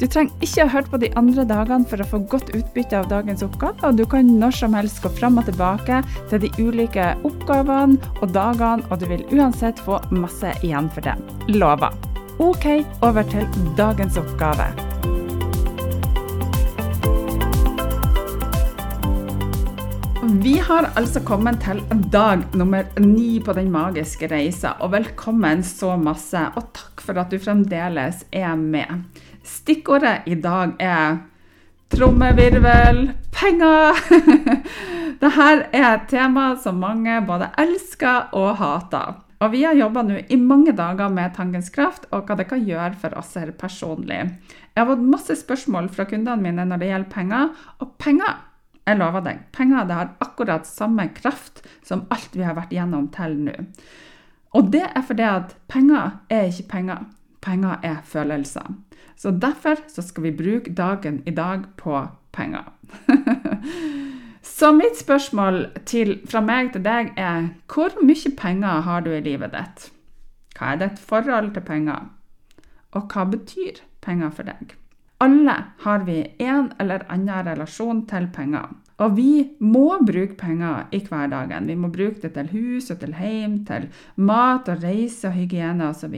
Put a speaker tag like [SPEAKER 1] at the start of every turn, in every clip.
[SPEAKER 1] Du trenger ikke å høre på de andre dagene for å få godt utbytte av dagens oppgave, og du kan når som helst gå fram og tilbake til de ulike oppgavene og dagene, og du vil uansett få masse igjen for det. Lover. OK, over til dagens oppgave. Vi har altså kommet til dag nummer ni på Den magiske reisa, og velkommen så masse, og takk for at du fremdeles er med. Stikkordet i dag er trommevirvel, penger. Dette er et tema som mange både elsker og hater. Og vi har jobba i mange dager med tankens kraft og hva det kan gjøre for oss her personlig. Jeg har fått masse spørsmål fra kundene mine når det gjelder penger, og penger jeg lover deg, penger det har akkurat samme kraft som alt vi har vært gjennom til nå. Og det er fordi at penger er ikke penger. Penger er følelser. Så derfor så skal vi bruke dagen i dag på penger. så mitt spørsmål til, fra meg til deg er hvor mye penger har du i livet ditt? Hva er ditt forhold til penger? Og hva betyr penger for deg? Alle har vi en eller annen relasjon til penger. Og vi må bruke penger i hverdagen. Vi må bruke det til hus og til hjem, til mat og reise og hygiene osv.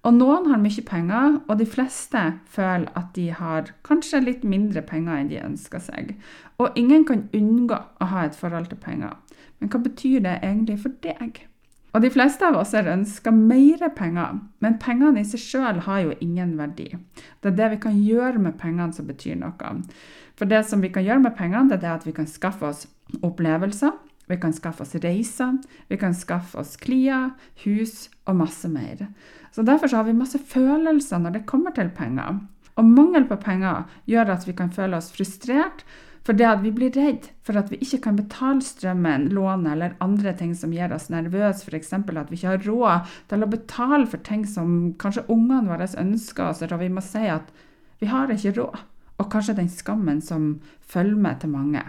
[SPEAKER 1] Og noen har mye penger, og de fleste føler at de har kanskje litt mindre penger enn de ønsker seg. Og ingen kan unngå å ha et forhold til penger. Men hva betyr det egentlig for deg? Og de fleste av oss har ønska mer penger, men pengene i seg sjøl har jo ingen verdi. Det er det vi kan gjøre med pengene som betyr noe. For det som vi kan gjøre med pengene, det er det at vi kan skaffe oss opplevelser, vi kan skaffe oss reiser, vi kan skaffe oss klær, hus og masse mer. Så Derfor så har vi masse følelser når det kommer til penger. Og mangel på penger gjør at vi kan føle oss frustrert for det at vi blir redd for at vi ikke kan betale strømmen, lånet eller andre ting som gjør oss nervøse, f.eks. at vi ikke har råd til å betale for ting som kanskje ungene våre ønsker oss, og vi må si at vi har ikke råd. Og kanskje den skammen som følger med til mange.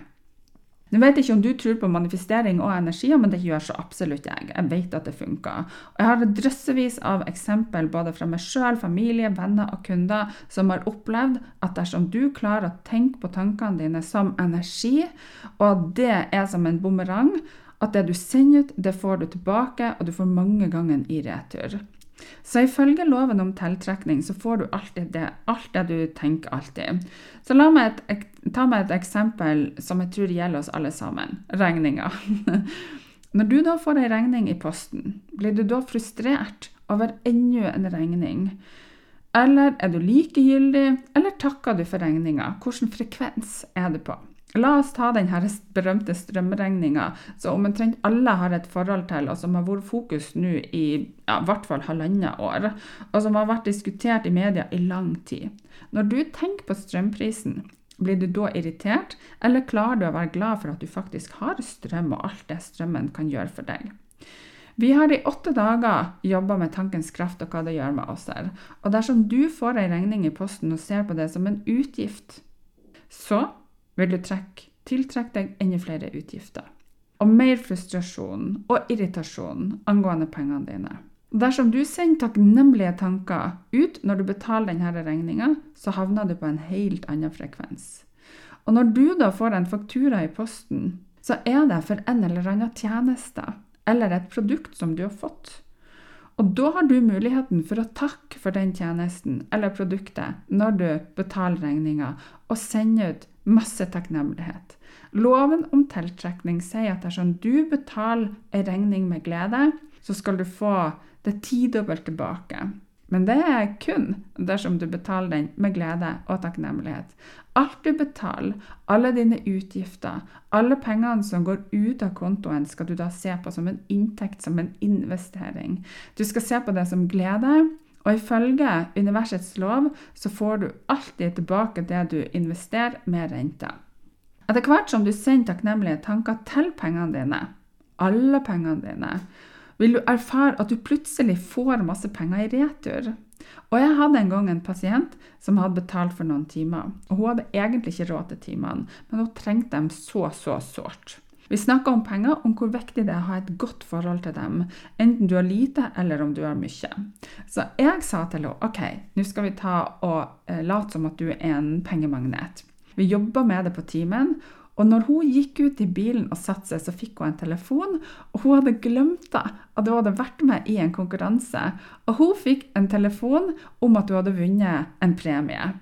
[SPEAKER 1] Nå vet jeg ikke om du tror på manifestering og energier, men det gjør så absolutt jeg. Jeg vet at det funker. Og jeg har drøssevis av eksempel både fra meg sjøl, familie, venner og kunder som har opplevd at dersom du klarer å tenke på tankene dine som energi, og det er som en bumerang, at det du sender ut, det får du tilbake, og du får mange ganger i retur. Så ifølge loven om tiltrekning så får du alltid det, alt det du tenker alltid. Så la meg et, ta meg et eksempel som jeg tror gjelder oss alle sammen. Regninga. Når du da får ei regning i posten, blir du da frustrert over enda en regning? Eller er du likegyldig, eller takker du for regninga? Hvilken frekvens er du på? La oss ta den berømte strømregninga som omtrent alle har et forhold til, og som har vært fokus nå i ja, hvert fall halvannet år, og som har vært diskutert i media i lang tid. Når du tenker på strømprisen, blir du da irritert, eller klarer du å være glad for at du faktisk har strøm, og alt det strømmen kan gjøre for deg? Vi har i åtte dager jobba med tankens kraft og hva det gjør med oss her. Og dersom du får ei regning i posten og ser på det som en utgift, så vil du trekke, tiltrekke deg enda flere utgifter. Og mer frustrasjon og irritasjon angående pengene dine. Dersom du sender takknemlige tanker ut når du betaler denne regninga, så havner du på en helt annen frekvens. Og når du da får en faktura i posten, så er det for en eller annen tjeneste eller et produkt som du har fått. Og da har du muligheten for å takke for den tjenesten eller produktet når du betaler regninga, og sende ut masse takknemlighet. Loven om tiltrekning sier at dersom du betaler en regning med glede, så skal du få det tidobbelt tilbake. Men det er kun dersom du betaler den med glede og takknemlighet. Alt du betaler, alle dine utgifter, alle pengene som går ut av kontoen, skal du da se på som en inntekt, som en investering. Du skal se på det som glede, og ifølge universets lov så får du alltid tilbake det du investerer med renta. Etter hvert som du sender takknemlige tanker til pengene dine, alle pengene dine, vil du erfare at du plutselig får masse penger i retur. Og jeg hadde en gang en pasient som hadde betalt for noen timer. og Hun hadde egentlig ikke råd til timene, men hun trengte dem så, så sårt. Vi snakker om penger, om hvor viktig det er å ha et godt forhold til dem, enten du har lite eller om du har mye. Så jeg sa til henne ok, nå skal vi ta og eh, late som at du er en pengemagnet. Vi jobba med det på timen, og når hun gikk ut i bilen og satte seg, så fikk hun en telefon, og hun hadde glemt det, at hun hadde vært med i en konkurranse. Og hun fikk en telefon om at hun hadde vunnet en premie.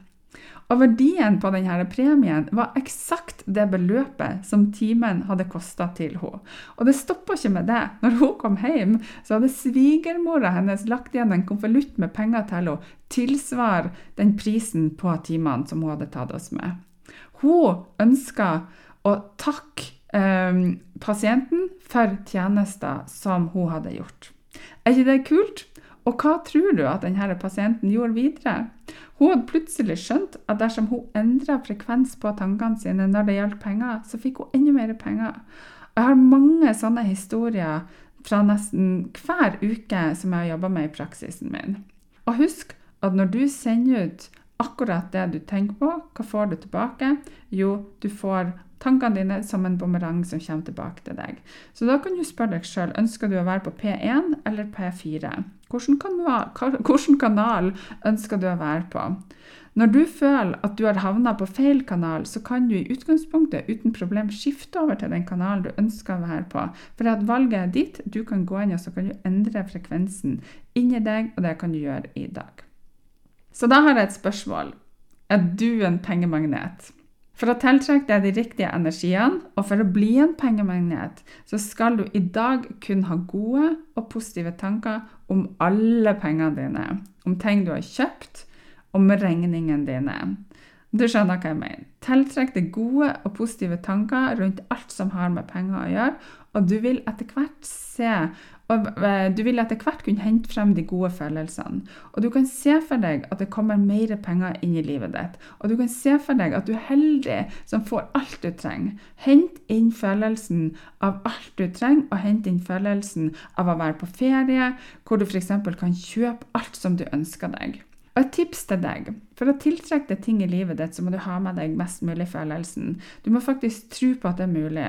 [SPEAKER 1] Og verdien på denne premien var eksakt det beløpet som timen hadde kosta til henne. Og det stoppa ikke med det. Når hun kom hjem, så hadde svigermora hennes lagt igjen en konvolutt med penger til henne, tilsvar den prisen på timene som hun hadde tatt oss med. Hun ønska å takke eh, pasienten for tjenester som hun hadde gjort. Er ikke det kult? Og hva tror du at denne pasienten gjorde videre? Hun hadde plutselig skjønt at dersom hun endra frekvens på tankene sine når det gjaldt penger, så fikk hun enda mer penger. Jeg har mange sånne historier fra nesten hver uke som jeg har jobba med i praksisen min. Og husk at når du sender ut akkurat det du tenker på, hva får du tilbake? Jo, du får tankene dine som en bumerang som kommer tilbake til deg. Så da kan du spørre deg sjøl ønsker du å være på P1 eller P4. Hvilken kanal, ønsker du å være på? Når du føler at du har havna på feil kanal, så kan du i utgangspunktet uten problem skifte over til den kanalen du ønsker å være på. For at valget er ditt. Du kan gå inn og så kan du endre frekvensen inni deg, og det kan du gjøre i dag. Så da har jeg et spørsmål. Er du en pengemagnet? For å tiltrekke deg de riktige energiene, og for å bli en pengemagnet, så skal du i dag kun ha gode og positive tanker om alle pengene dine. Om ting du har kjøpt, om regningene dine. Du skjønner hva jeg mener. Tiltrekk deg gode og positive tanker rundt alt som har med penger å gjøre, og du vil etter hvert se og eh, du vil etter hvert kunne hente frem de gode følelsene. Og du kan se for deg at det kommer mer penger inn i livet ditt. Og du kan se for deg at du er heldig som får alt du trenger. Hent inn følelsen av alt du trenger, og hent inn følelsen av å være på ferie, hvor du f.eks. kan kjøpe alt som du ønsker deg. Et tips til deg. For å tiltrekke deg ting i livet ditt, så må du ha med deg mest mulig følelsen. Du må faktisk tro på at det er mulig.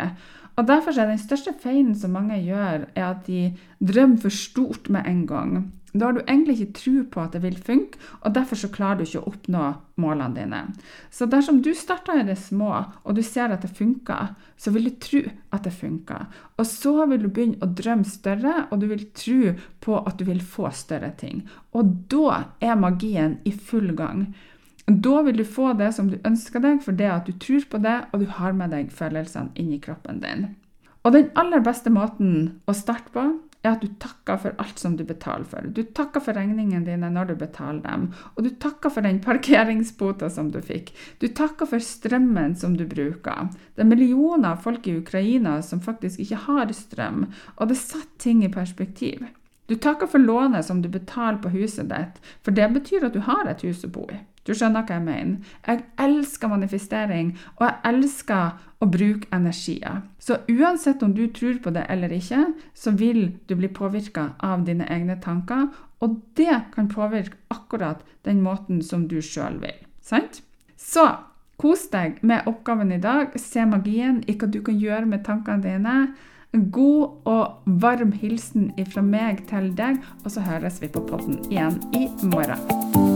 [SPEAKER 1] Og Derfor er den største feilen som mange gjør, er at de drømmer for stort med en gang. Da har du egentlig ikke tro på at det vil funke, og derfor så klarer du ikke å oppnå målene dine. Så dersom du starter i det små, og du ser at det funker, så vil du tro at det funker. Og så vil du begynne å drømme større, og du vil tro på at du vil få større ting. Og da er magien i full gang. Da vil du få det som du ønsker deg, for det at du tror på det, og du har med deg følelsene inni kroppen din. Og den aller beste måten å starte på, er at du takker for alt som du betaler for. Du takker for regningene dine når du betaler dem, og du takker for den parkeringsbota som du fikk. Du takker for strømmen som du bruker. Det er millioner av folk i Ukraina som faktisk ikke har strøm, og det setter ting i perspektiv. Du takker for lånet som du betaler på huset ditt, for det betyr at du har et hus å bo i. Du skjønner hva jeg mener? Jeg elsker manifestering, og jeg elsker å bruke energier. Så uansett om du tror på det eller ikke, så vil du bli påvirka av dine egne tanker, og det kan påvirke akkurat den måten som du sjøl vil. Sant? Så kos deg med oppgaven i dag. Se magien i hva du kan gjøre med tankene dine. God og varm hilsen fra meg til deg, og så høres vi på podden igjen i morgen.